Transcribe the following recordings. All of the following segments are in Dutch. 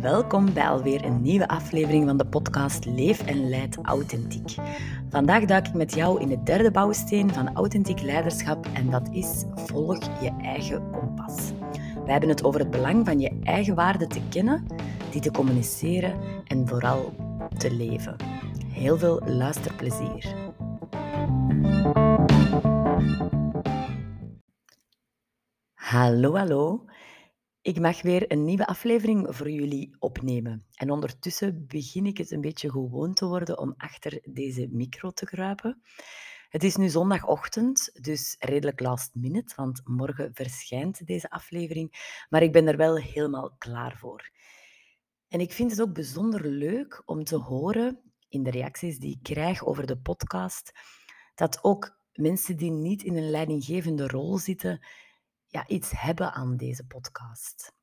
Welkom bij alweer een nieuwe aflevering van de podcast Leef en Leid Authentiek. Vandaag duik ik met jou in de derde bouwsteen van authentiek leiderschap en dat is volg je eigen kompas. We hebben het over het belang van je eigen waarden te kennen, die te communiceren en vooral te leven. Heel veel luisterplezier. Hallo, hallo. Ik mag weer een nieuwe aflevering voor jullie opnemen. En ondertussen begin ik het een beetje gewoon te worden om achter deze micro te kruipen. Het is nu zondagochtend, dus redelijk last minute, want morgen verschijnt deze aflevering. Maar ik ben er wel helemaal klaar voor. En ik vind het ook bijzonder leuk om te horen in de reacties die ik krijg over de podcast, dat ook mensen die niet in een leidinggevende rol zitten, ja, iets hebben aan deze podcast.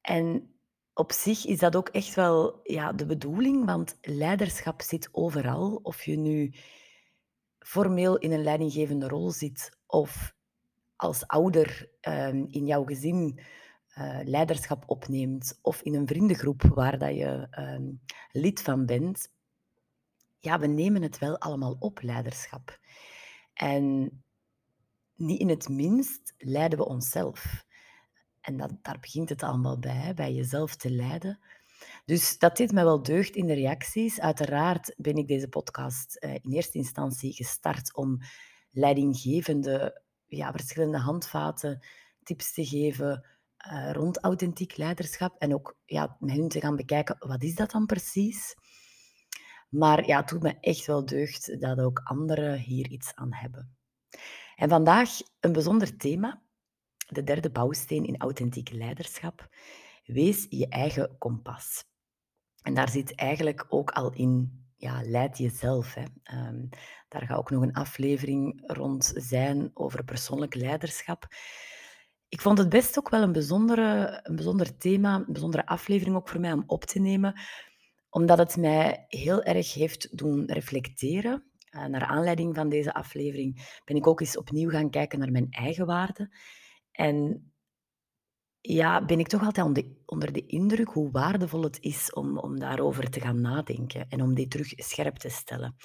En op zich is dat ook echt wel ja, de bedoeling, want leiderschap zit overal. Of je nu formeel in een leidinggevende rol zit of als ouder ehm, in jouw gezin uh, leiderschap opneemt of in een vriendengroep waar dat je ehm, lid van bent. Ja, we nemen het wel allemaal op, leiderschap. En niet in het minst leiden we onszelf. En daar begint het allemaal bij, bij jezelf te leiden. Dus dat deed mij wel deugd in de reacties. Uiteraard ben ik deze podcast eh, in eerste instantie gestart om leidinggevende, ja, verschillende handvaten, tips te geven uh, rond authentiek leiderschap. En ook ja, met hun te gaan bekijken, wat is dat dan precies? Maar ja, het doet me echt wel deugd dat ook anderen hier iets aan hebben. En vandaag een bijzonder thema, de derde bouwsteen in authentiek leiderschap. Wees je eigen kompas. En daar zit eigenlijk ook al in, ja, leid jezelf. Hè. Um, daar gaat ook nog een aflevering rond zijn over persoonlijk leiderschap. Ik vond het best ook wel een, bijzondere, een bijzonder thema, een bijzondere aflevering ook voor mij om op te nemen, omdat het mij heel erg heeft doen reflecteren uh, naar aanleiding van deze aflevering ben ik ook eens opnieuw gaan kijken naar mijn eigen waarden. En ja, ben ik toch altijd onder de, onder de indruk hoe waardevol het is om, om daarover te gaan nadenken en om die terug scherp te stellen.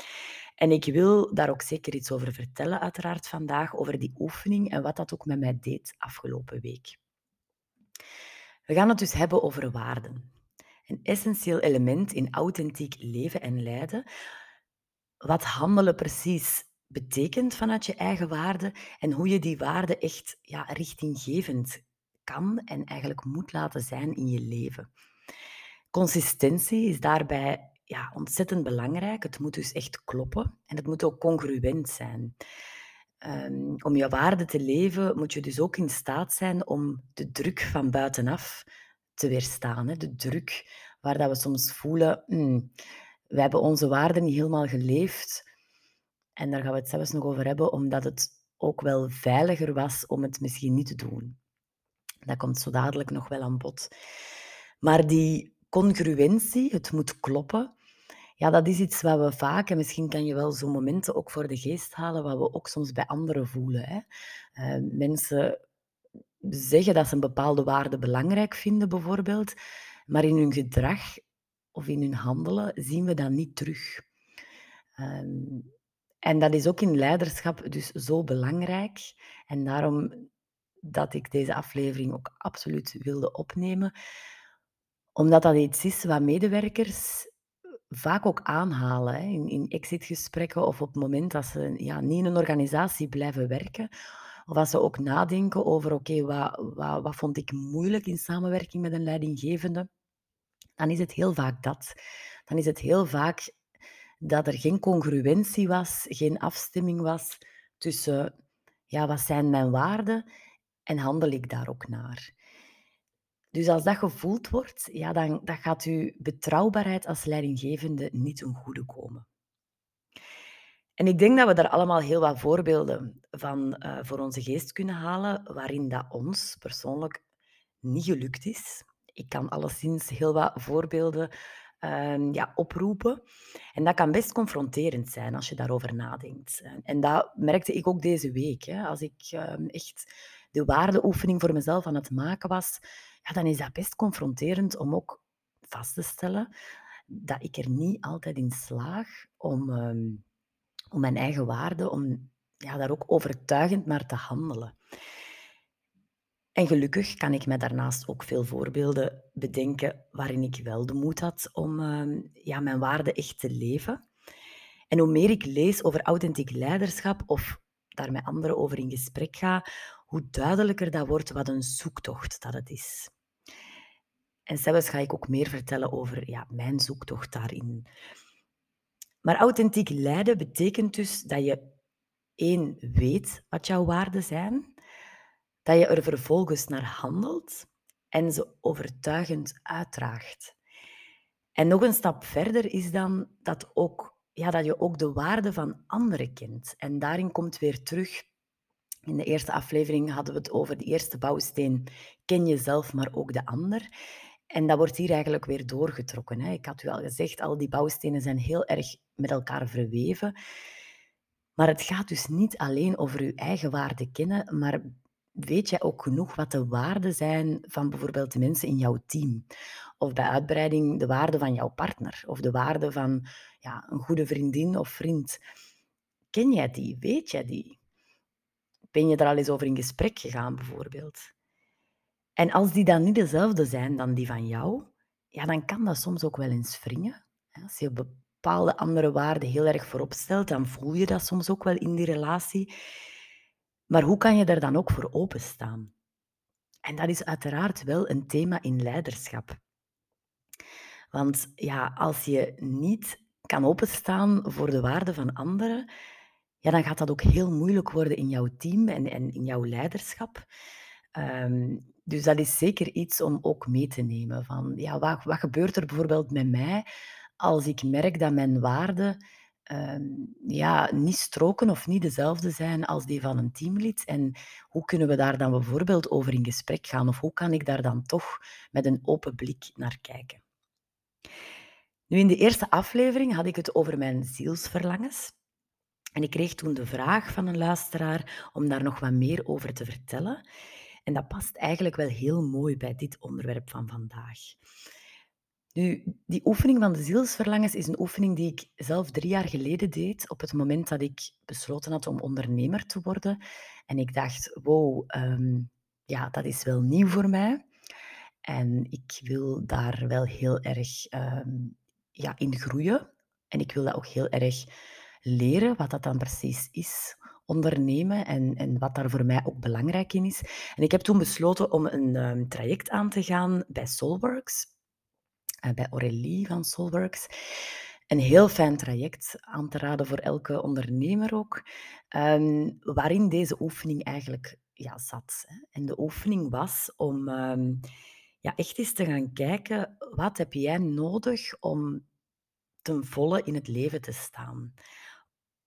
En ik wil daar ook zeker iets over vertellen, uiteraard vandaag, over die oefening en wat dat ook met mij deed afgelopen week. We gaan het dus hebben over waarden. Een essentieel element in authentiek leven en leiden, wat handelen precies betekent vanuit je eigen waarde en hoe je die waarde echt ja, richtinggevend kan en eigenlijk moet laten zijn in je leven. Consistentie is daarbij ja, ontzettend belangrijk. Het moet dus echt kloppen en het moet ook congruent zijn. Um, om je waarde te leven moet je dus ook in staat zijn om de druk van buitenaf te weerstaan. Hè? De druk waar dat we soms voelen, hmm, we hebben onze waarden niet helemaal geleefd. En daar gaan we het zelfs nog over hebben, omdat het ook wel veiliger was om het misschien niet te doen. Dat komt zo dadelijk nog wel aan bod. Maar die congruentie, het moet kloppen, ja, dat is iets wat we vaak, en misschien kan je wel zo'n momenten ook voor de geest halen, wat we ook soms bij anderen voelen. Hè. Uh, mensen zeggen dat ze een bepaalde waarde belangrijk vinden, bijvoorbeeld, maar in hun gedrag of in hun handelen zien we dat niet terug. Ehm, en dat is ook in leiderschap dus zo belangrijk. En daarom dat ik deze aflevering ook absoluut wilde opnemen. Omdat dat iets is wat medewerkers vaak ook aanhalen. In exitgesprekken of op het moment dat ze ja, niet in een organisatie blijven werken. Of als ze ook nadenken over, oké, wat, wat, wat vond ik moeilijk in samenwerking met een leidinggevende? Dan is het heel vaak dat. Dan is het heel vaak dat er geen congruentie was, geen afstemming was tussen ja, wat zijn mijn waarden en handel ik daar ook naar. Dus als dat gevoeld wordt, ja, dan, dan gaat uw betrouwbaarheid als leidinggevende niet ten goede komen. En ik denk dat we daar allemaal heel wat voorbeelden van uh, voor onze geest kunnen halen, waarin dat ons persoonlijk niet gelukt is ik kan alleszins heel wat voorbeelden uh, ja, oproepen. En dat kan best confronterend zijn als je daarover nadenkt. En dat merkte ik ook deze week. Hè. Als ik uh, echt de waardeoefening voor mezelf aan het maken was, ja, dan is dat best confronterend om ook vast te stellen dat ik er niet altijd in slaag om, ehm, om mijn eigen waarde, om ja, daar ook overtuigend naar te handelen. En gelukkig kan ik me daarnaast ook veel voorbeelden bedenken waarin ik wel de moed had om ehm, ja, mijn waarde echt te leven. En hoe meer ik lees over authentiek leiderschap of daar met anderen over in gesprek ga, hoe duidelijker dat wordt wat een zoektocht dat het is. En zelfs ga ik ook meer vertellen over ja, mijn zoektocht daarin. Maar authentiek leiden betekent dus dat je één weet wat jouw waarden zijn, dat je er vervolgens naar handelt en ze overtuigend uitdraagt. En nog een stap verder is dan dat, ook, ja, dat je ook de waarden van anderen kent. En daarin komt weer terug. In de eerste aflevering hadden we het over de eerste bouwsteen. Ken jezelf, maar ook de ander. En dat wordt hier eigenlijk weer doorgetrokken. Hè. Ik had u al gezegd, al die bouwstenen zijn heel erg met elkaar verweven. Maar het gaat dus niet alleen over uw eigen waarden kennen, maar weet jij ook genoeg wat de waarden zijn van bijvoorbeeld de mensen in jouw team? Of bij uitbreiding de waarden van jouw partner of de waarden van ja, een goede vriendin of vriend. Ken jij die? Weet jij die? Ben je er al eens over in gesprek gegaan bijvoorbeeld? En als die dan niet dezelfde zijn dan die van jou, ja, dan kan dat soms ook wel eens wringen. Als je bepaalde andere waarden heel erg voorop stelt, dan voel je dat soms ook wel in die relatie. Maar hoe kan je daar dan ook voor openstaan? En dat is uiteraard wel een thema in leiderschap. Want ja, als je niet kan openstaan voor de waarden van anderen, ja, dan gaat dat ook heel moeilijk worden in jouw team en, in jouw leiderschap. Ehm, dus dat is zeker iets om ook mee te nemen. Van, ja, wat, wat gebeurt er bijvoorbeeld met mij als ik merk dat mijn waarden ehm, ja, niet stroken of niet dezelfde zijn als die van een teamlid? En hoe kunnen we daar dan bijvoorbeeld over in gesprek gaan? Of hoe kan ik daar dan toch met een open blik naar kijken? Nu, in de eerste aflevering had ik het over mijn zielsverlangens. En ik kreeg toen de vraag van een luisteraar om daar nog wat meer over te vertellen. En dat past eigenlijk wel heel mooi bij dit onderwerp van vandaag. Nu, die oefening van de zielsverlangens is een oefening die ik zelf drie jaar geleden deed, op het moment dat ik besloten had om ondernemer te worden. En ik dacht, wow, ehm, ja, dat is wel nieuw voor mij. En ik wil daar wel heel erg ehm, ja, in groeien. En ik wil dat ook heel erg leren, wat dat dan precies is ondernemen en, en wat daar voor mij ook belangrijk in is. En ik heb toen besloten om een um, traject aan te gaan bij Soulworks, bij Aurélie van Soulworks. Een heel fijn traject aan te raden voor elke ondernemer ook, um, waarin deze oefening eigenlijk ja, zat. En de oefening was om um, ja, echt eens te gaan kijken, wat heb jij nodig om ten volle in het leven te staan?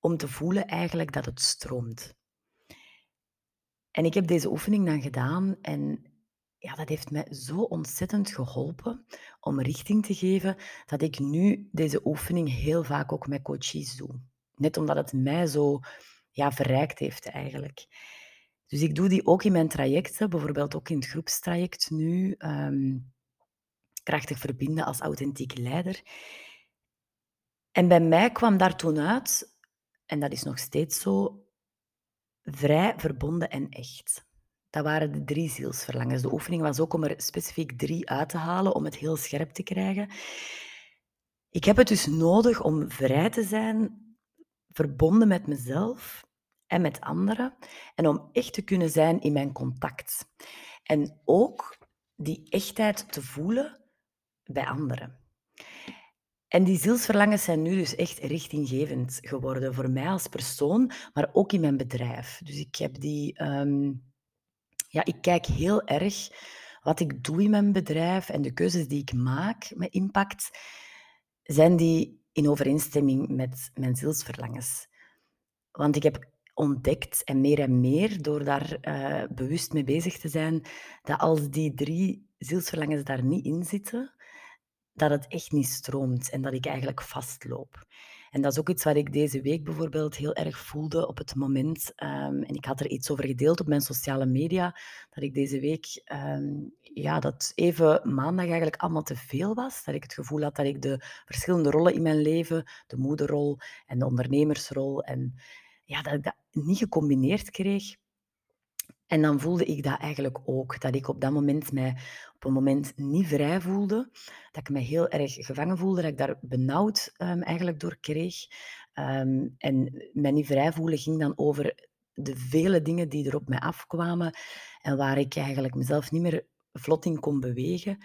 om te voelen eigenlijk dat het stroomt. En ik heb deze oefening dan gedaan en ja, dat heeft mij zo ontzettend geholpen om richting te geven dat ik nu deze oefening heel vaak ook met coaches doe. Net omdat het mij zo ja, verrijkt heeft eigenlijk. Dus ik doe die ook in mijn trajecten, bijvoorbeeld ook in het groepstraject nu, um, krachtig verbinden als authentiek leider. En bij mij kwam daar toen uit en dat is nog steeds zo, vrij, verbonden en echt. Dat waren de drie zielsverlangens. De oefening was ook om er specifiek drie uit te halen, om het heel scherp te krijgen. Ik heb het dus nodig om vrij te zijn, verbonden met mezelf en met anderen, en om echt te kunnen zijn in mijn contact. En ook die echtheid te voelen bij anderen. En die zielsverlangens zijn nu dus echt richtinggevend geworden voor mij als persoon, maar ook in mijn bedrijf. Dus ik heb die, ehm, ja, ik kijk heel erg wat ik doe in mijn bedrijf en de keuzes die ik maak met impact, zijn die in overeenstemming met mijn zielsverlangens. Want ik heb ontdekt en meer en meer door daar uh, bewust mee bezig te zijn, dat als die drie zielsverlangens daar niet in zitten, dat het echt niet stroomt en dat ik eigenlijk vastloop. En dat is ook iets wat ik deze week bijvoorbeeld heel erg voelde op het moment. Ehm, en ik had er iets over gedeeld op mijn sociale media, dat ik deze week, ehm, ja, dat even maandag eigenlijk allemaal te veel was. Dat ik het gevoel had dat ik de verschillende rollen in mijn leven, de moederrol en de ondernemersrol, en ja, dat ik dat niet gecombineerd kreeg. En dan voelde ik dat eigenlijk ook, dat ik op dat moment mij op een moment niet vrij voelde, dat ik me heel erg gevangen voelde, dat ik daar benauwd um, eigenlijk door kreeg. Um, en mij niet vrij voelen ging dan over de vele dingen die er op mij afkwamen en waar ik eigenlijk mezelf niet meer vlot in kon bewegen.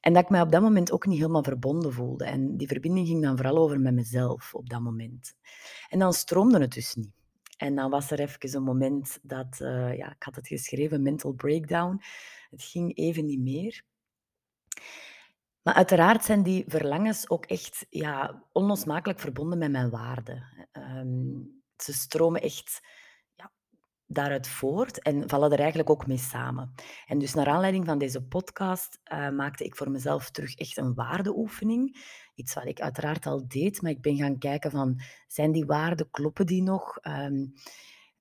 En dat ik mij op dat moment ook niet helemaal verbonden voelde. En die verbinding ging dan vooral over met mezelf op dat moment. En dan stroomde het dus niet. En dan was er even een moment dat, uh, ja, ik had het geschreven, mental breakdown. Het ging even niet meer. Maar uiteraard zijn die verlangens ook echt ja, onlosmakelijk verbonden met mijn waarden. Um, ze stromen echt daaruit voort en vallen er eigenlijk ook mee samen. En dus naar aanleiding van deze podcast uh, maakte ik voor mezelf terug echt een waardeoefening. Iets wat ik uiteraard al deed, maar ik ben gaan kijken van, zijn die waarden, kloppen die nog? Um,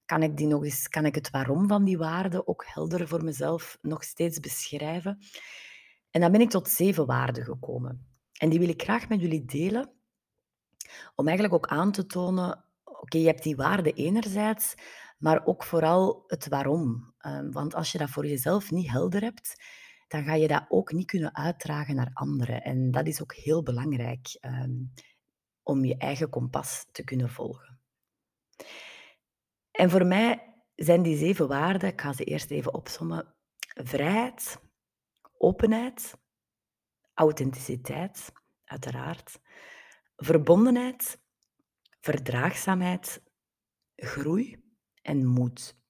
kan ik, die nog eens, kan ik het waarom van die waarden ook helder voor mezelf nog steeds beschrijven? En dan ben ik tot zeven waarden gekomen. En die wil ik graag met jullie delen, om eigenlijk ook aan te tonen, oké, je hebt die waarden enerzijds, maar ook vooral het waarom. Um, want als je dat voor jezelf niet helder hebt, dan ga je dat ook niet kunnen uitdragen naar anderen. En dat is ook heel belangrijk um, om je eigen kompas te kunnen volgen. En voor mij zijn die zeven waarden, ik ga ze eerst even opsommen, vrijheid, openheid, authenticiteit, uiteraard, verbondenheid, verdraagzaamheid, groei en moed.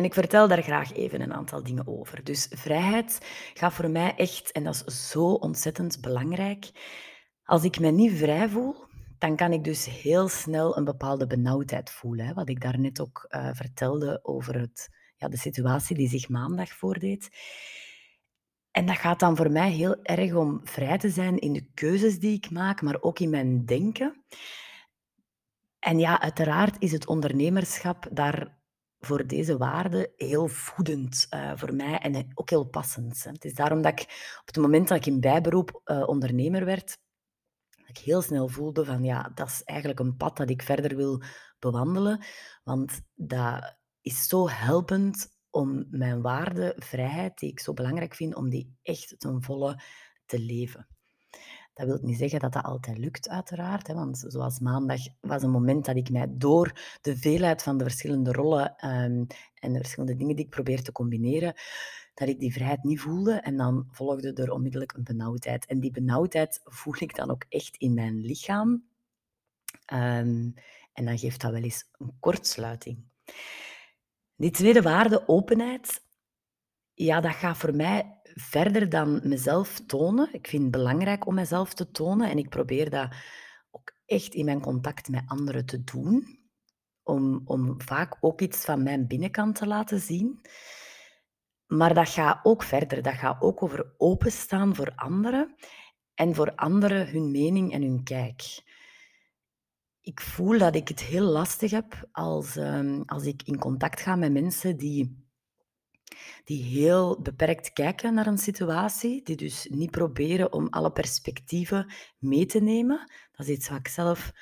En ik vertel daar graag even een aantal dingen over. Dus vrijheid gaat voor mij echt, en dat is zo ontzettend belangrijk. Als ik me niet vrij voel, dan kan ik dus heel snel een bepaalde benauwdheid voelen. Hè? Wat ik daarnet ook uh, vertelde over het, ja, de situatie die zich maandag voordeed. En dat gaat dan voor mij heel erg om vrij te zijn in de keuzes die ik maak, maar ook in mijn denken. En ja, uiteraard is het ondernemerschap daar voor deze waarde heel voedend uh, voor mij en ook heel passend. Hè. Het is daarom dat ik op het moment dat ik in bijberoep uh, ondernemer werd, dat ik heel snel voelde van ja, dat is eigenlijk een pad dat ik verder wil bewandelen, want dat is zo helpend om mijn waarde, vrijheid, die ik zo belangrijk vind, om die echt ten volle te leven. Dat wil niet zeggen dat dat altijd lukt, uiteraard. Hè, want zoals maandag was een moment dat ik mij door de veelheid van de verschillende rollen um, en de verschillende dingen die ik probeer te combineren, dat ik die vrijheid niet voelde. En dan volgde er onmiddellijk een benauwdheid. En die benauwdheid voel ik dan ook echt in mijn lichaam. Um, en dan geeft dat wel eens een kortsluiting. Die tweede waarde, openheid, ja, dat gaat voor mij verder dan mezelf tonen. Ik vind het belangrijk om mezelf te tonen en ik probeer dat ook echt in mijn contact met anderen te doen. Om, om vaak ook iets van mijn binnenkant te laten zien. Maar dat gaat ook verder. Dat gaat ook over openstaan voor anderen en voor anderen hun mening en hun kijk. Ik voel dat ik het heel lastig heb als, um, als ik in contact ga met mensen die die heel beperkt kijken naar een situatie, die dus niet proberen om alle perspectieven mee te nemen. Dat is iets wat ik zelf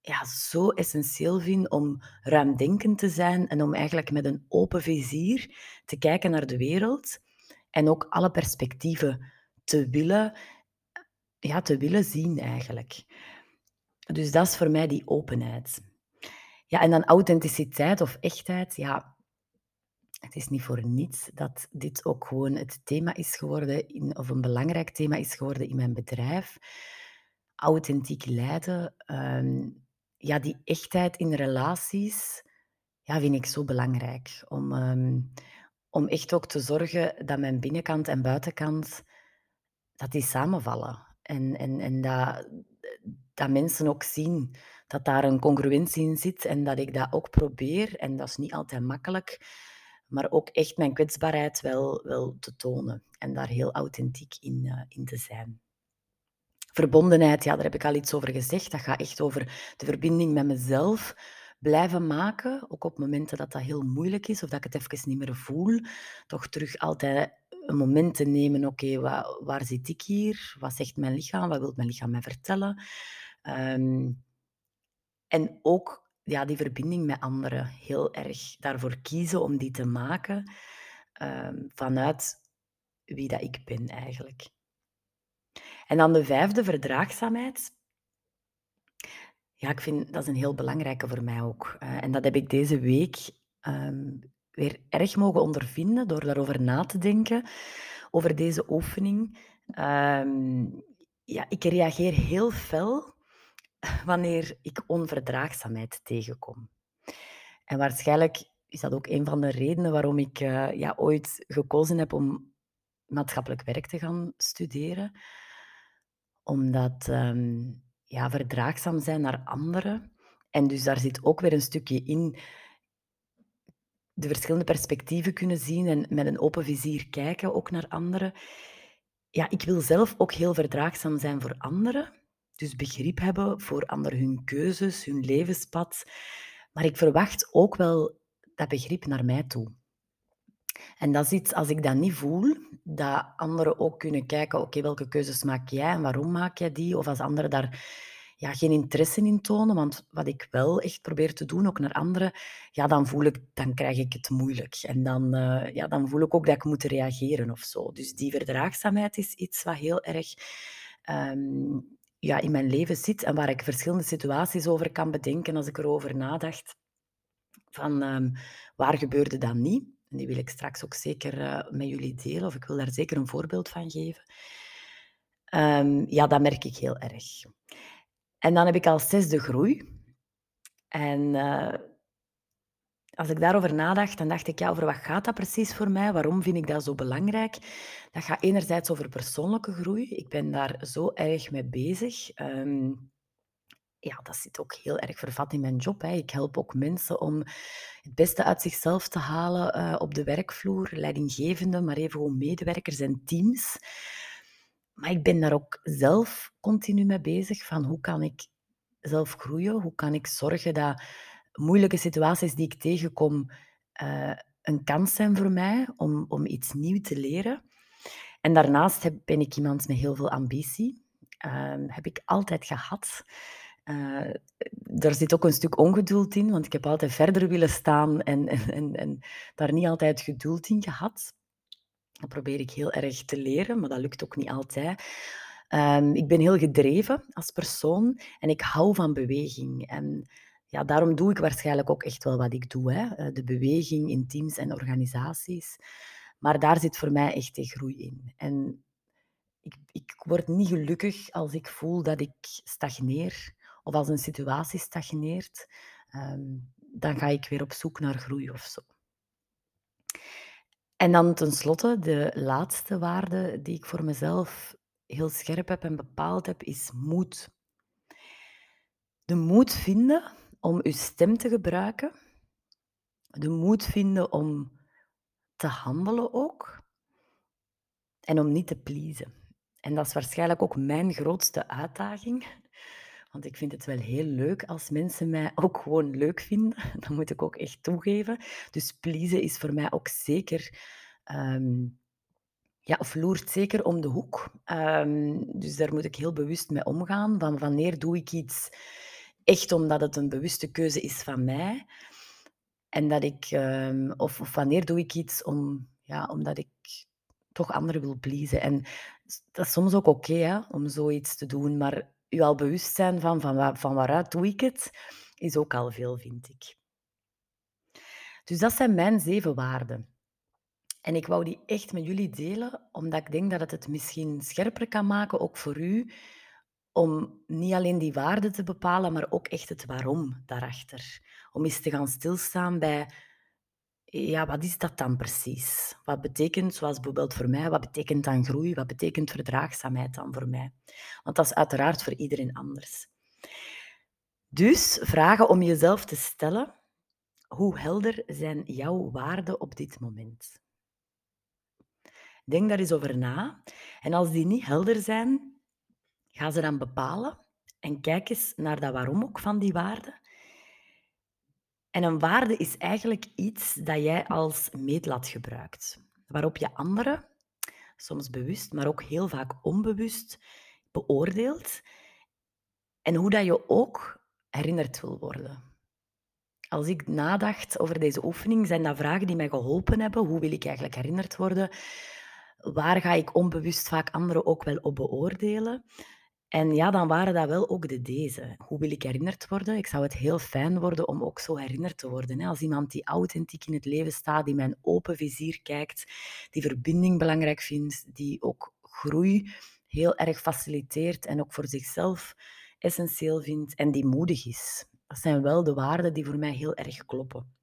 ja, zo essentieel vind om ruimdenkend te zijn en om eigenlijk met een open vizier te kijken naar de wereld en ook alle perspectieven te willen, ja, te willen zien eigenlijk. Dus dat is voor mij die openheid. Ja, en dan authenticiteit of echtheid. Ja, het is niet voor niets dat dit ook gewoon het thema is geworden, in, of een belangrijk thema is geworden in mijn bedrijf. Authentiek leiden, ehm, ja, die echtheid in relaties, ja, vind ik zo belangrijk. Om, ehm, om echt ook te zorgen dat mijn binnenkant en buitenkant, dat die samenvallen. En, en, en dat, dat mensen ook zien dat daar een congruentie in zit en dat ik dat ook probeer. En dat is niet altijd makkelijk maar ook echt mijn kwetsbaarheid wel, wel te tonen en daar heel authentiek in, uh, in te zijn. Verbondenheid, ja, daar heb ik al iets over gezegd. Dat gaat echt over de verbinding met mezelf blijven maken, ook op momenten dat dat heel moeilijk is of dat ik het even niet meer voel. Toch terug altijd een moment te nemen, oké, waar zit ik hier? Wat zegt mijn lichaam? Wat wil mijn lichaam mij vertellen? Ehm, en ook ja, die verbinding met anderen, heel erg daarvoor kiezen om die te maken ehm, vanuit wie dat ik ben eigenlijk. En dan de vijfde, verdraagzaamheid. Ja, ik vind dat is een heel belangrijke voor mij ook. En dat heb ik deze week um, weer erg mogen ondervinden door daarover na te denken, over deze oefening. Um, ja, ik reageer heel fel wanneer ik onverdraagzaamheid tegenkom. En waarschijnlijk is dat ook een van de redenen waarom ik uh, ja, ooit gekozen heb om maatschappelijk werk te gaan studeren. Omdat um, ja, verdraagzaam zijn naar anderen. En dus daar zit ook weer een stukje in de verschillende perspectieven kunnen zien en met een open vizier kijken ook naar anderen. Ja, ik wil zelf ook heel verdraagzaam zijn voor anderen. Dus begrip hebben voor anderen hun keuzes, hun levenspad. Maar ik verwacht ook wel dat begrip naar mij toe. En dat is iets, als ik dat niet voel, dat anderen ook kunnen kijken, oké, welke keuzes maak jij en waarom maak jij die? Of als anderen daar ja, geen interesse in tonen, want wat ik wel echt probeer te doen, ook naar anderen, ja, dan voel ik, dan krijg ik het moeilijk. En dan, uh, ja, dan voel ik ook dat ik moet reageren of zo. Dus die verdraagzaamheid is iets wat heel erg um, ja, in mijn leven zit en waar ik verschillende situaties over kan bedenken als ik erover nadacht. Van um, waar gebeurde dat niet? En die wil ik straks ook zeker uh, met jullie delen, of ik wil daar zeker een voorbeeld van geven. Um, ja, dat merk ik heel erg. En dan heb ik als zesde groei. En uh, als ik daarover nadacht, dan dacht ik, ja, over wat gaat dat precies voor mij? Waarom vind ik dat zo belangrijk? Dat gaat enerzijds over persoonlijke groei. Ik ben daar zo erg mee bezig. Um, ja, dat zit ook heel erg vervat in mijn job. Hè. Ik help ook mensen om het beste uit zichzelf te halen uh, op de werkvloer, leidinggevenden, maar even gewoon medewerkers en teams. Maar ik ben daar ook zelf continu mee bezig van hoe kan ik zelf groeien? Hoe kan ik zorgen dat moeilijke situaties die ik tegenkom uh, een kans zijn voor mij om, om iets nieuws te leren? En daarnaast ben ik iemand met heel veel ambitie. Uh, heb ik altijd gehad. Uh, er zit ook een stuk ongeduld in, want ik heb altijd verder willen staan en, en, en, daar niet altijd geduld in gehad. Dat probeer ik heel erg te leren, maar dat lukt ook niet altijd. Um, ik ben heel gedreven als persoon en ik hou van beweging. En ja, daarom doe ik waarschijnlijk ook echt wel wat ik doe. Hè? Eh, de beweging in teams en organisaties. Maar daar zit voor mij echt de groei in. En ik, ik word niet gelukkig als ik voel dat ik stagneer of als een situatie stagneert. Um, dan ga ik weer op zoek naar groei of zo. En dan tenslotte, de laatste waarde die ik voor mezelf heel scherp heb en bepaald heb, is moed. De moed vinden om uw stem te gebruiken. De moed vinden om te handelen ook. En om niet te pleasen. En dat is waarschijnlijk ook mijn grootste uitdaging. Want ik vind het wel heel leuk als mensen mij ook gewoon leuk vinden. Dat moet ik ook echt toegeven. Dus pleasen is voor mij ook zeker... Um, ja, of loert zeker om de hoek. Um, dus daar moet ik heel bewust mee omgaan. Van wanneer doe ik iets echt omdat het een bewuste keuze is van mij. En dat ik... Um, of, of wanneer doe ik iets om, ja, omdat ik toch anderen wil pleasen. En dat is soms ook oké okay, om zoiets te doen, maar je al bewust zijn van, van, van waaruit doe ik het, is ook al veel, vind ik. Dus dat zijn mijn zeven waarden. En ik wou die echt met jullie delen, omdat ik denk dat het het misschien scherper kan maken, ook voor u, om niet alleen die waarden te bepalen, maar ook echt het waarom daarachter. Om eens te gaan stilstaan bij ja, wat is dat dan precies? Wat betekent, zoals bijvoorbeeld voor mij, wat betekent dan groei? Wat betekent verdraagzaamheid dan voor mij? Want dat is uiteraard voor iedereen anders. Dus vragen om jezelf te stellen, hoe helder zijn jouw waarden op dit moment? Denk daar eens over na. En als die niet helder zijn, Ga ze dan bepalen en kijk eens naar dat waarom ook van die waarde. En een waarde is eigenlijk iets dat jij als meetlat gebruikt, waarop je anderen, soms bewust, maar ook heel vaak onbewust, beoordeelt en hoe dat je ook herinnerd wil worden. Als ik nadacht over deze oefening, zijn dat vragen die mij geholpen hebben. Hoe wil ik eigenlijk herinnerd worden? Waar ga ik onbewust vaak anderen ook wel op beoordelen? En ja, dan waren dat wel ook de deze. Hoe wil ik herinnerd worden? Ik zou het heel fijn worden om ook zo herinnerd te worden. Hè? Als iemand die authentiek in het leven staat, die mijn open vizier kijkt, die verbinding belangrijk vindt, die ook groei heel erg faciliteert en ook voor zichzelf essentieel vindt en die moedig is. Dat zijn wel de waarden die voor mij heel erg kloppen.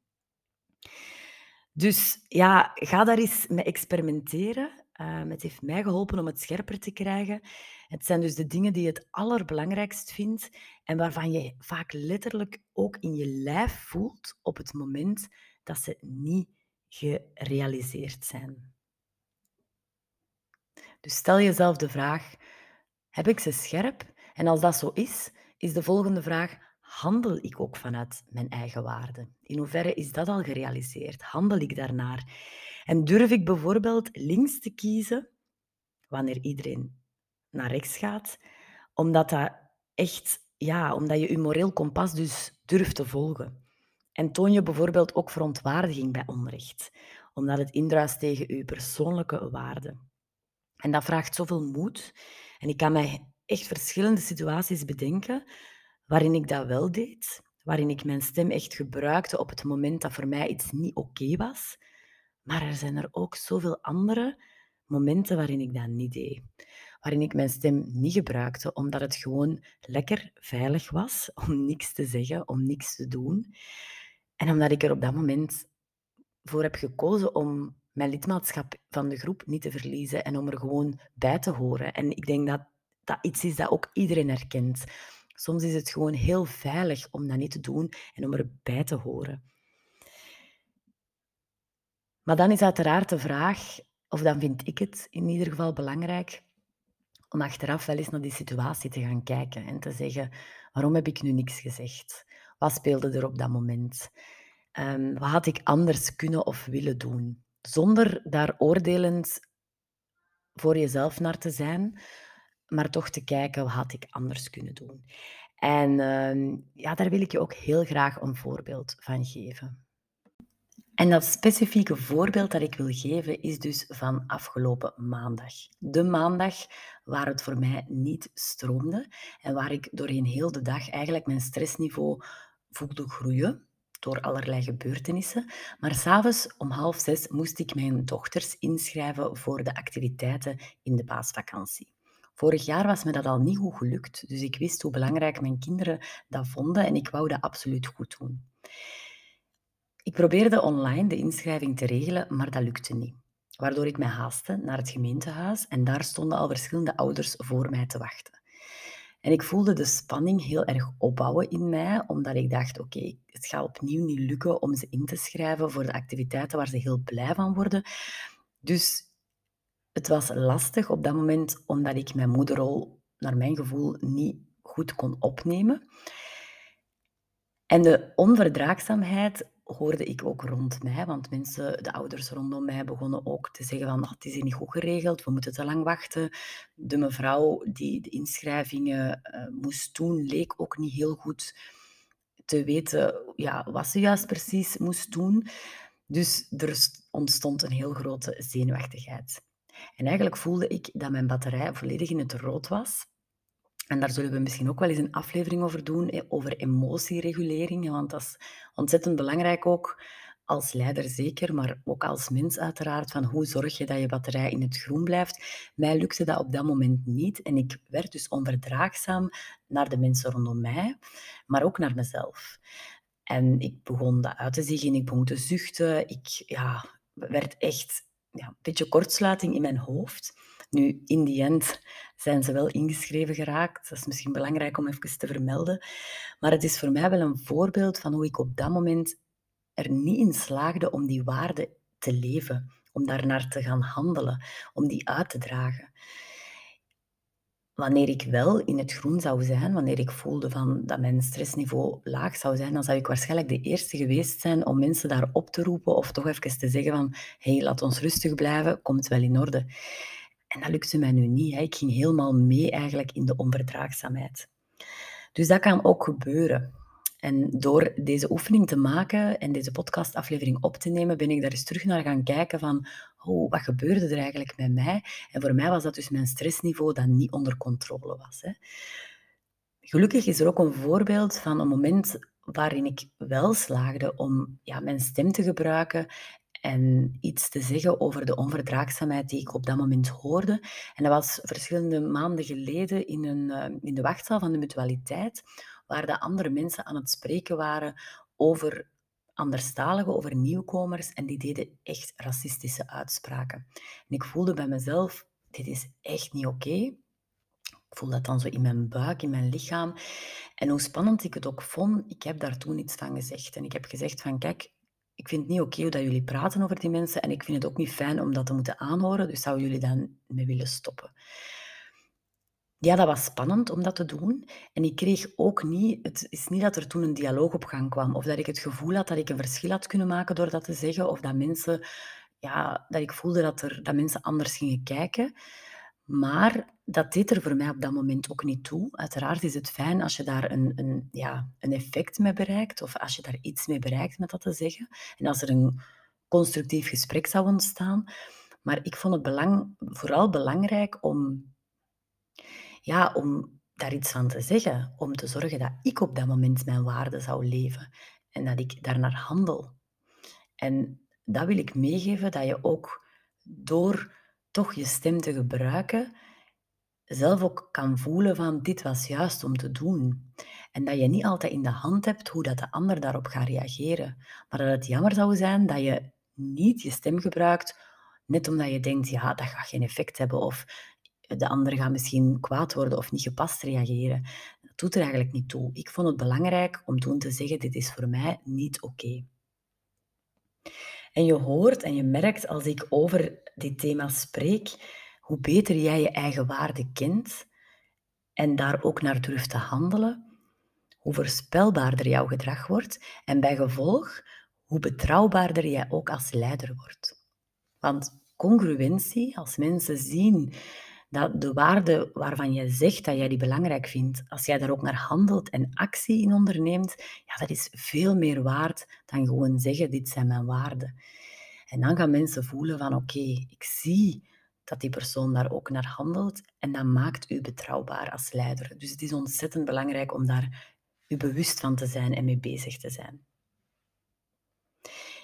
Dus ja, ga daar eens mee experimenteren. Uh, het heeft mij geholpen om het scherper te krijgen. Het zijn dus de dingen die je het allerbelangrijkst vindt en waarvan je vaak letterlijk ook in je lijf voelt op het moment dat ze niet gerealiseerd zijn. Dus stel jezelf de vraag: heb ik ze scherp? En als dat zo is, is de volgende vraag: handel ik ook vanuit mijn eigen waarden? In hoeverre is dat al gerealiseerd? Handel ik daarnaar? En durf ik bijvoorbeeld links te kiezen wanneer iedereen naar rechts gaat, omdat dat echt, ja, omdat je je moreel kompas dus durft te volgen. En toon je bijvoorbeeld ook verontwaardiging bij onrecht, omdat het indruist tegen je persoonlijke waarden. En dat vraagt zoveel moed. En ik kan mij echt verschillende situaties bedenken waarin ik dat wel deed, waarin ik mijn stem echt gebruikte op het moment dat voor mij iets niet oké was. Maar er zijn er ook zoveel andere momenten waarin ik dat niet deed. Waarin ik mijn stem niet gebruikte, omdat het gewoon lekker veilig was om niks te zeggen, om niks te doen. En omdat ik er op dat moment voor heb gekozen om mijn lidmaatschap van de groep niet te verliezen en om er gewoon bij te horen. En ik denk dat dat iets is dat ook iedereen herkent. Soms is het gewoon heel veilig om dat niet te doen en om erbij te horen. Maar dan is uiteraard de vraag, of dan vind ik het in ieder geval belangrijk, om achteraf wel eens naar die situatie te gaan kijken en te zeggen, waarom heb ik nu niks gezegd? Wat speelde er op dat moment? Um, wat had ik anders kunnen of willen doen? Zonder daar oordelend voor jezelf naar te zijn, maar toch te kijken, wat had ik anders kunnen doen? En uh, ja, daar wil ik je ook heel graag een voorbeeld van geven. En dat specifieke voorbeeld dat ik wil geven is dus van afgelopen maandag. De maandag waar het voor mij niet stroomde en waar ik doorheen heel de dag eigenlijk mijn stressniveau voelde groeien door allerlei gebeurtenissen. Maar s'avonds om half zes moest ik mijn dochters inschrijven voor de activiteiten in de paasvakantie. Vorig jaar was me dat al niet goed gelukt, dus ik wist hoe belangrijk mijn kinderen dat vonden en ik wou dat absoluut goed doen. Ik probeerde online de inschrijving te regelen, maar dat lukte niet. Waardoor ik mij haastte naar het gemeentehuis en daar stonden al verschillende ouders voor mij te wachten. En ik voelde de spanning heel erg opbouwen in mij, omdat ik dacht, oké, het gaat opnieuw niet lukken om ze in te schrijven voor de activiteiten waar ze heel blij van worden. Dus het was lastig op dat moment, omdat ik mijn moederrol, naar mijn gevoel, niet goed kon opnemen. En de onverdraagzaamheid hoorde ik ook rond mij, want mensen, de ouders rondom mij, begonnen ook te zeggen van, ah, het is niet goed geregeld, we moeten te lang wachten. De mevrouw die de inschrijvingen uh, moest doen, leek ook niet heel goed te weten ja, wat ze juist precies moest doen. Dus er ontstond een heel grote zenuwachtigheid. En eigenlijk voelde ik dat mijn batterij volledig in het rood was. En daar zullen we misschien ook wel eens een aflevering over doen, over emotieregulering, want dat is ontzettend belangrijk ook als leider zeker, maar ook als mens uiteraard, van hoe zorg je dat je batterij in het groen blijft. Mij lukte dat op dat moment niet en ik werd dus onverdraagzaam naar de mensen rondom mij, maar ook naar mezelf. En ik begon dat uit te zeggen, ik begon te zuchten, ik ja, werd echt ja, een beetje kortsluiting in mijn hoofd. Nu, in die end zijn ze wel ingeschreven geraakt. Dat is misschien belangrijk om even te vermelden. Maar het is voor mij wel een voorbeeld van hoe ik op dat moment er niet in slaagde om die waarde te leven, om daarnaar te gaan handelen, om die uit te dragen. wanneer ik wel in het groen zou zijn, wanneer ik voelde van dat mijn stressniveau laag zou zijn, dan zou ik waarschijnlijk de eerste geweest zijn om mensen daar op te roepen of toch even te zeggen van hé, hey, laat ons rustig blijven, komt wel in orde. En dat lukte mij nu niet. Hè. Ik ging helemaal mee eigenlijk in de onverdraagzaamheid. Dus dat kan ook gebeuren. En door deze oefening te maken en deze podcastaflevering op te nemen, ben ik daar eens terug naar gaan kijken van, oh, wat gebeurde er eigenlijk met mij? En voor mij was dat dus mijn stressniveau dat niet onder controle was. Hè. Gelukkig is er ook een voorbeeld van een moment waarin ik wel slaagde om ja, mijn stem te gebruiken en iets te zeggen over de onverdraagzaamheid die ik op dat moment hoorde. En dat was verschillende maanden geleden in, een, eh, in de wachtzaal van de mutualiteit, waar de andere mensen aan het spreken waren over anderstaligen, over nieuwkomers, en die deden echt racistische uitspraken. En ik voelde bij mezelf, dit is echt niet oké. Ik voel dat dan zo in mijn buik, in mijn lichaam. En hoe spannend ik het ook vond, ik heb daar toen iets van gezegd. En ik heb gezegd van, kijk, ik vind het niet oké dat jullie praten over die mensen en ik vind het ook niet fijn om dat te moeten aanhoren, dus zouden jullie dan mee willen stoppen. Ja, dat was spannend om dat te doen. En ik kreeg ook niet, het is niet dat er toen een dialoog op gang kwam, of dat ik het gevoel had dat ik een verschil had kunnen maken door dat te zeggen, of dat mensen, ja, dat ik voelde dat, er, dat mensen anders gingen kijken. Maar dat deed er voor mij op dat moment ook niet toe. Uiteraard is het fijn als je daar een, een, ja, een effect mee bereikt, of als je daar iets mee bereikt met dat te zeggen. En als er een constructief gesprek zou ontstaan. Maar ik vond het belang, vooral belangrijk om, ja, om daar iets van te zeggen. Om te zorgen dat ik op dat moment mijn waarde zou leven. En dat ik daarnaar handel. En dat wil ik meegeven, dat je ook door toch je stem te gebruiken, zelf ook kan voelen van dit was juist om te doen. En dat je niet altijd in de hand hebt hoe dat de ander daarop gaat reageren. Maar dat het jammer zou zijn dat je niet je stem gebruikt, net omdat je denkt, ja, dat gaat geen effect hebben. Of de ander gaat misschien kwaad worden of niet gepast reageren. Dat doet er eigenlijk niet toe. Ik vond het belangrijk om toen te zeggen, dit is voor mij niet oké. En je hoort en je merkt als ik over dit thema spreek, hoe beter jij je eigen waarde kent en daar ook naar durft te handelen, hoe voorspelbaarder jouw gedrag wordt en bij gevolg hoe betrouwbaarder jij ook als leider wordt. Want congruentie, als mensen zien dat de waarde waarvan je zegt dat jij die belangrijk vindt, als jij daar ook naar handelt en actie in onderneemt, ja, dat is veel meer waard dan gewoon zeggen, dit zijn mijn waarden. En dan gaan mensen voelen van, oké, ik zie dat die persoon daar ook naar handelt en dat maakt u betrouwbaar als leider. Dus het is ontzettend belangrijk om daar u bewust van te zijn en mee bezig te zijn.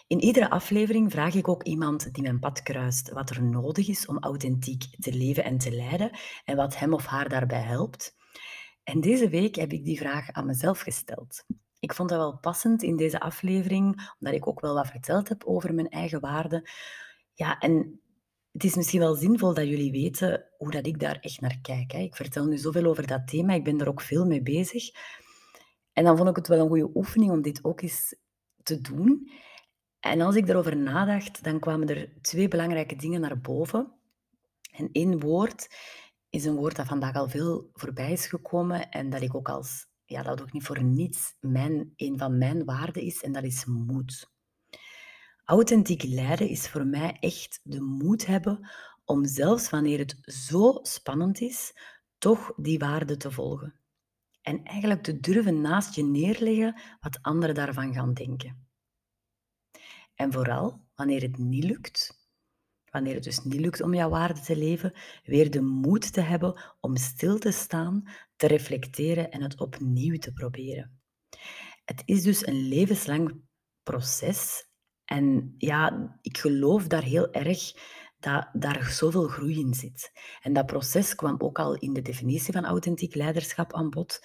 In iedere aflevering vraag ik ook iemand die mijn pad kruist wat er nodig is om authentiek te leven en te leiden en wat hem of haar daarbij helpt. En deze week heb ik die vraag aan mezelf gesteld. Ik vond dat wel passend in deze aflevering, omdat ik ook wel wat verteld heb over mijn eigen waarden. Ja, en het is misschien wel zinvol dat jullie weten hoe dat ik daar echt naar kijk. Hè. Ik vertel nu zoveel over dat thema, ik ben er ook veel mee bezig. En dan vond ik het wel een goede oefening om dit ook eens te doen. En als ik erover nadacht, dan kwamen er twee belangrijke dingen naar boven. En één woord is een woord dat vandaag al veel voorbij is gekomen en dat ik ook als, ja, dat ook niet voor niets mijn, een van mijn waarden is, en dat is moed. Authentiek leiden is voor mij echt de moed hebben om zelfs wanneer het zo spannend is, toch die waarde te volgen. En eigenlijk te durven naast je neerleggen wat anderen daarvan gaan denken. En vooral, wanneer het niet lukt, wanneer het dus niet lukt om jouw waarde te leven, weer de moed te hebben om stil te staan, te reflecteren en het opnieuw te proberen. Het is dus een levenslang proces en ja, ik geloof daar heel erg dat daar zoveel groei in zit. En dat proces kwam ook al in de definitie van authentiek leiderschap aan bod.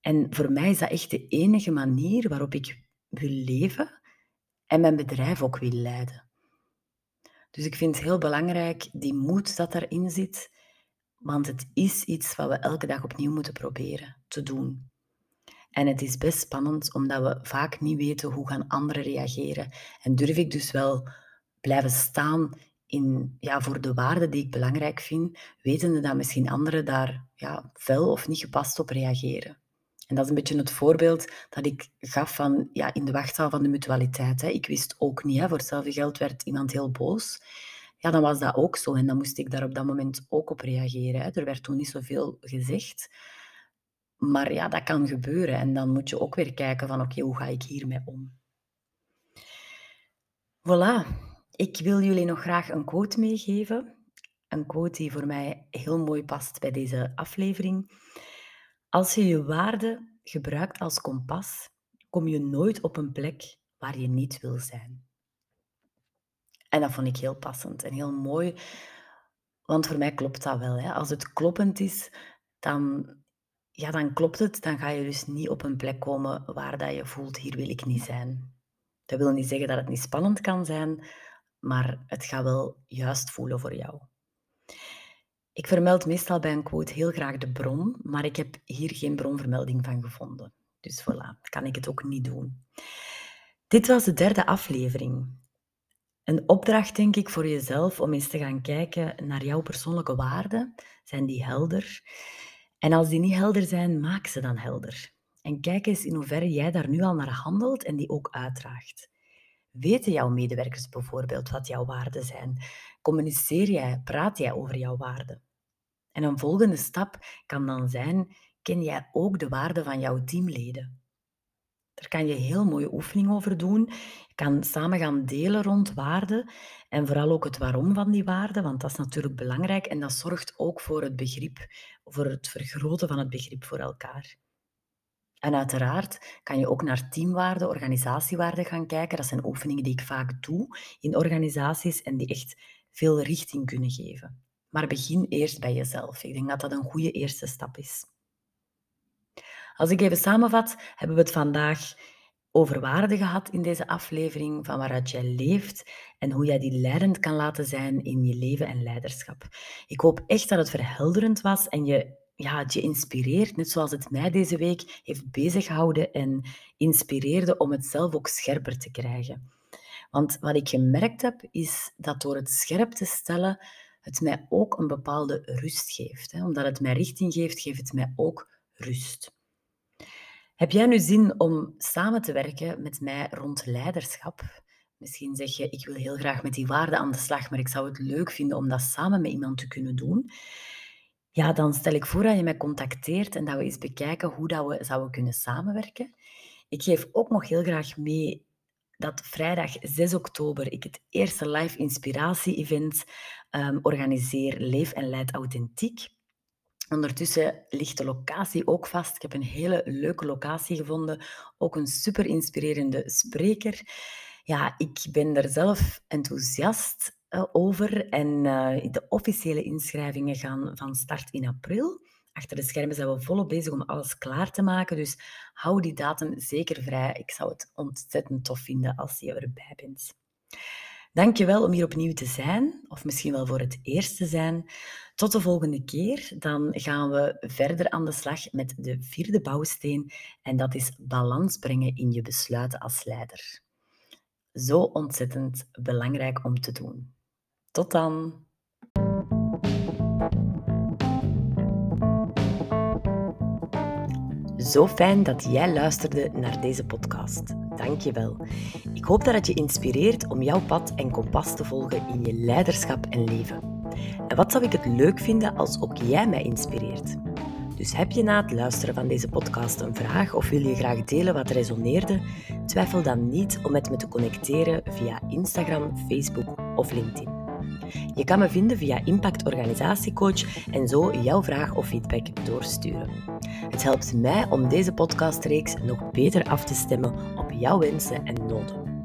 En voor mij is dat echt de enige manier waarop ik wil leven en mijn bedrijf ook wil leiden. Dus ik vind het heel belangrijk, die moed dat erin zit, want het is iets wat we elke dag opnieuw moeten proberen te doen. En het is best spannend, omdat we vaak niet weten hoe gaan anderen reageren. En durf ik dus wel blijven staan in, ja, voor de waarden die ik belangrijk vind, wetende dat misschien anderen daar ja, fel of niet gepast op reageren. En dat is een beetje het voorbeeld dat ik gaf van ja, in de wachtzaal van de mutualiteit. Hè. Ik wist ook niet, hè, voor hetzelfde geld werd iemand heel boos. Ja, dan was dat ook zo en dan moest ik daar op dat moment ook op reageren. Hè. Er werd toen niet zoveel gezegd. Maar ja, dat kan gebeuren en dan moet je ook weer kijken van oké, hoe ga ik hiermee om? Voilà, ik wil jullie nog graag een quote meegeven. Een quote die voor mij heel mooi past bij deze aflevering. Als je je waarde gebruikt als kompas, kom je nooit op een plek waar je niet wil zijn. En dat vond ik heel passend en heel mooi, want voor mij klopt dat wel. Hè. Als het kloppend is, dan, ja, dan klopt het. Dan ga je dus niet op een plek komen waar dat je voelt, hier wil ik niet zijn. Dat wil niet zeggen dat het niet spannend kan zijn, maar het gaat wel juist voelen voor jou. Ik vermeld meestal bij een quote heel graag de bron, maar ik heb hier geen bronvermelding van gevonden. Dus voilà, kan ik het ook niet doen. Dit was de derde aflevering. Een opdracht, denk ik, voor jezelf om eens te gaan kijken naar jouw persoonlijke waarden. Zijn die helder? En als die niet helder zijn, maak ze dan helder. En kijk eens in hoeverre jij daar nu al naar handelt en die ook uitdraagt. Weten jouw medewerkers bijvoorbeeld wat jouw waarden zijn? Communiceer jij, praat jij over jouw waarden? En een volgende stap kan dan zijn, ken jij ook de waarden van jouw teamleden? Daar kan je heel mooie oefening over doen. Je kan samen gaan delen rond waarden en vooral ook het waarom van die waarden, want dat is natuurlijk belangrijk en dat zorgt ook voor het begrip, voor het vergroten van het begrip voor elkaar. En uiteraard kan je ook naar teamwaarden, organisatiewaarden gaan kijken. Dat zijn oefeningen die ik vaak doe in organisaties en die echt veel richting kunnen geven. Maar begin eerst bij jezelf. Ik denk dat dat een goede eerste stap is. Als ik even samenvat, hebben we het vandaag over waarden gehad in deze aflevering, van waaruit jij leeft en hoe jij die leidend kan laten zijn in je leven en leiderschap. Ik hoop echt dat het verhelderend was en je ja, het je inspireert, net zoals het mij deze week heeft bezighouden en inspireerde om het zelf ook scherper te krijgen. Want wat ik gemerkt heb, is dat door het scherp te stellen, het mij ook een bepaalde rust geeft. Hè. Omdat het mij richting geeft, geeft het mij ook rust. Heb jij nu zin om samen te werken met mij rond leiderschap? Misschien zeg je, ik wil heel graag met die waarden aan de slag, maar ik zou het leuk vinden om dat samen met iemand te kunnen doen. Ja, dan stel ik voor dat je mij contacteert en dat we eens bekijken hoe dat we zouden kunnen samenwerken. Ik geef ook nog heel graag mee dat vrijdag 6 oktober ik het eerste live inspiratie-event um, organiseer, Leef en Leid Authentiek. Ondertussen ligt de locatie ook vast. Ik heb een hele leuke locatie gevonden, ook een super inspirerende spreker. Ja, ik ben er zelf enthousiast eh, over. En eh, de officiële inschrijvingen gaan van start in april. Achter de schermen zijn we volop bezig om alles klaar te maken. Dus hou die datum zeker vrij. Ik zou het ontzettend tof vinden als je erbij bent. Dankjewel om hier opnieuw te zijn, of misschien wel voor het eerst te zijn. Tot de volgende keer. Dan gaan we verder aan de slag met de vierde bouwsteen. En dat is balans brengen in je besluiten als leider. Zo ontzettend belangrijk om te doen. Tot dan! Zo fijn dat jij luisterde naar deze podcast. Dank je wel. Ik hoop dat het je inspireert om jouw pad en kompas te volgen in je leiderschap en leven. En wat zou ik het leuk vinden als ook jij mij inspireert? Dus heb je na het luisteren van deze podcast een vraag of wil je graag delen wat resoneerde? Twijfel dan niet om met me te connecteren via Instagram, Facebook of LinkedIn. Je kan me vinden via Impact Organisatiecoach en zo jouw vraag of feedback doorsturen. Het helpt mij om deze podcastreeks nog beter af te stemmen op jouw wensen en noden.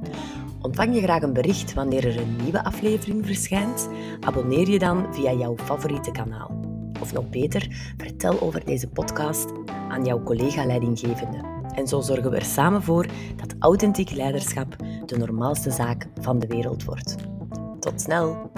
Ontvang je graag een bericht wanneer er een nieuwe aflevering verschijnt? Abonneer je dan via jouw favoriete kanaal. Of nog beter, vertel over deze podcast aan jouw collega-leidinggevende. En zo zorgen we er samen voor dat authentiek leiderschap de normaalste zaak van de wereld wordt. Tot snel!